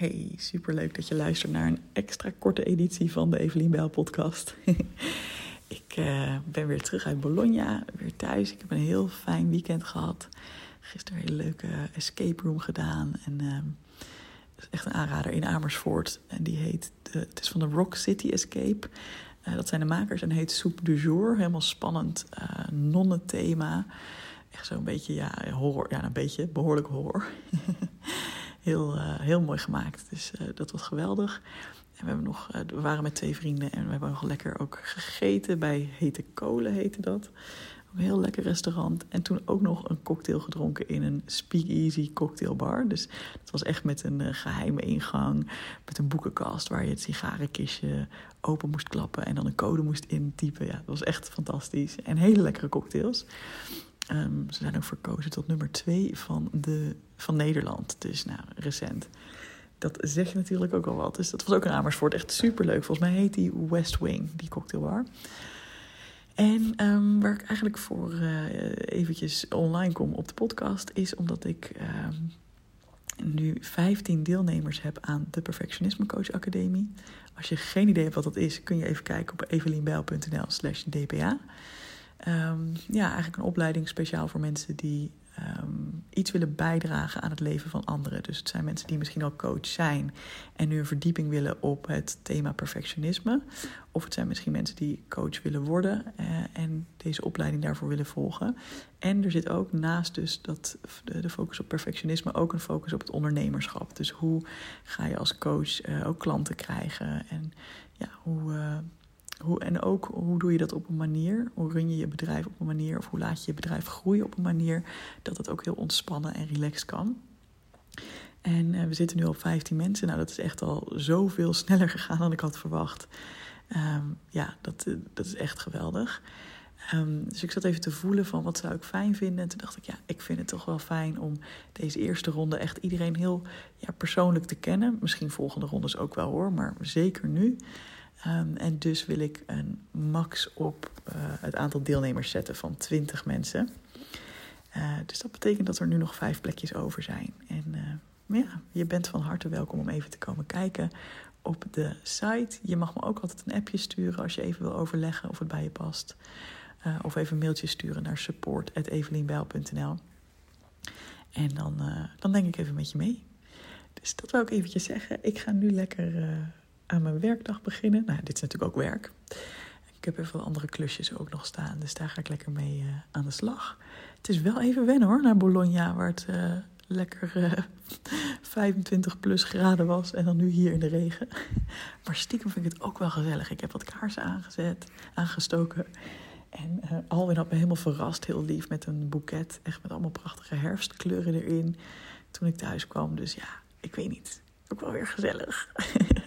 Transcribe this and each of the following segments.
Hey, superleuk dat je luistert naar een extra korte editie van de Evelien Bijl podcast. ik uh, ben weer terug uit Bologna, weer thuis. Ik heb een heel fijn weekend gehad. Gisteren een hele leuke escape room gedaan. En uh, dat is echt een aanrader in Amersfoort. En die heet, het is van de Rock City Escape. Uh, dat zijn de makers en heet Soup du Jour. Helemaal spannend uh, nonnenthema. Echt zo'n beetje, ja, horror. Ja, een beetje, behoorlijk horror. heel, uh, heel mooi gemaakt. Dus uh, dat was geweldig. En we, hebben nog, uh, we waren met twee vrienden en we hebben nog lekker ook gegeten bij Hete Kolen, heette dat. Een heel lekker restaurant. En toen ook nog een cocktail gedronken in een speakeasy cocktailbar. Dus dat was echt met een geheime ingang. Met een boekenkast waar je het sigarenkistje open moest klappen. En dan een code moest intypen. Ja, dat was echt fantastisch. En hele lekkere cocktails. Um, ze zijn ook verkozen tot nummer twee van, de, van Nederland. Dus nou, recent. Dat zegt natuurlijk ook al wat. Dus dat was ook een Amersfoort. Echt superleuk. Volgens mij heet die West Wing, die cocktailbar. En um, waar ik eigenlijk voor uh, eventjes online kom op de podcast... is omdat ik um, nu 15 deelnemers heb aan de Perfectionisme Coach Academie. Als je geen idee hebt wat dat is... kun je even kijken op evelienbijl.nl slash dpa... Um, ja, eigenlijk een opleiding speciaal voor mensen die um, iets willen bijdragen aan het leven van anderen. Dus het zijn mensen die misschien al coach zijn en nu een verdieping willen op het thema perfectionisme. Of het zijn misschien mensen die coach willen worden uh, en deze opleiding daarvoor willen volgen. En er zit ook naast dus dat, de, focus op perfectionisme ook een focus op het ondernemerschap. Dus hoe ga je als coach uh, ook klanten krijgen en ja, hoe... Uh, hoe, en ook hoe doe je dat op een manier, hoe run je je bedrijf op een manier, of hoe laat je je bedrijf groeien op een manier dat het ook heel ontspannen en relaxed kan. En uh, we zitten nu op 15 mensen. Nou, dat is echt al zoveel sneller gegaan dan ik had verwacht. Um, ja, dat, dat is echt geweldig. Um, dus ik zat even te voelen van wat zou ik fijn vinden. En toen dacht ik, ja, ik vind het toch wel fijn om deze eerste ronde echt iedereen heel ja, persoonlijk te kennen. Misschien volgende rondes ook wel hoor, maar zeker nu. Um, en dus wil ik een max op uh, het aantal deelnemers zetten van 20 mensen. Uh, dus dat betekent dat er nu nog vijf plekjes over zijn. En uh, ja, je bent van harte welkom om even te komen kijken op de site. Je mag me ook altijd een appje sturen als je even wil overleggen of het bij je past. of even een mailtje sturen naar support.evelienbijl.nl. En dan, dan denk ik even met je mee. Dus dat wil ik eventjes zeggen. Ik ga nu lekker aan mijn werkdag beginnen. Nou, dit is natuurlijk ook werk. Ik heb even wat andere klusjes ook nog staan, dus daar ga ik lekker mee uh, aan de slag. Het is wel even wennen hoor, naar Bologna, waar het uh, lekker uh, 25 plus graden was en dan nu hier in de regen. Maar stiekem vind ik het ook wel gezellig. Ik heb wat kaarsen aangezet, aangestoken. En uh, Alwin had me helemaal verrast, heel lief, met een boeket. Echt met allemaal prachtige herfstkleuren erin. Toen ik thuis kwam. Dus ja, ik weet niet. Ook wel weer gezellig.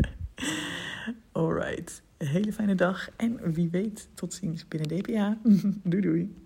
Alright, een hele fijne dag en wie weet tot ziens binnen DPA. doei doei.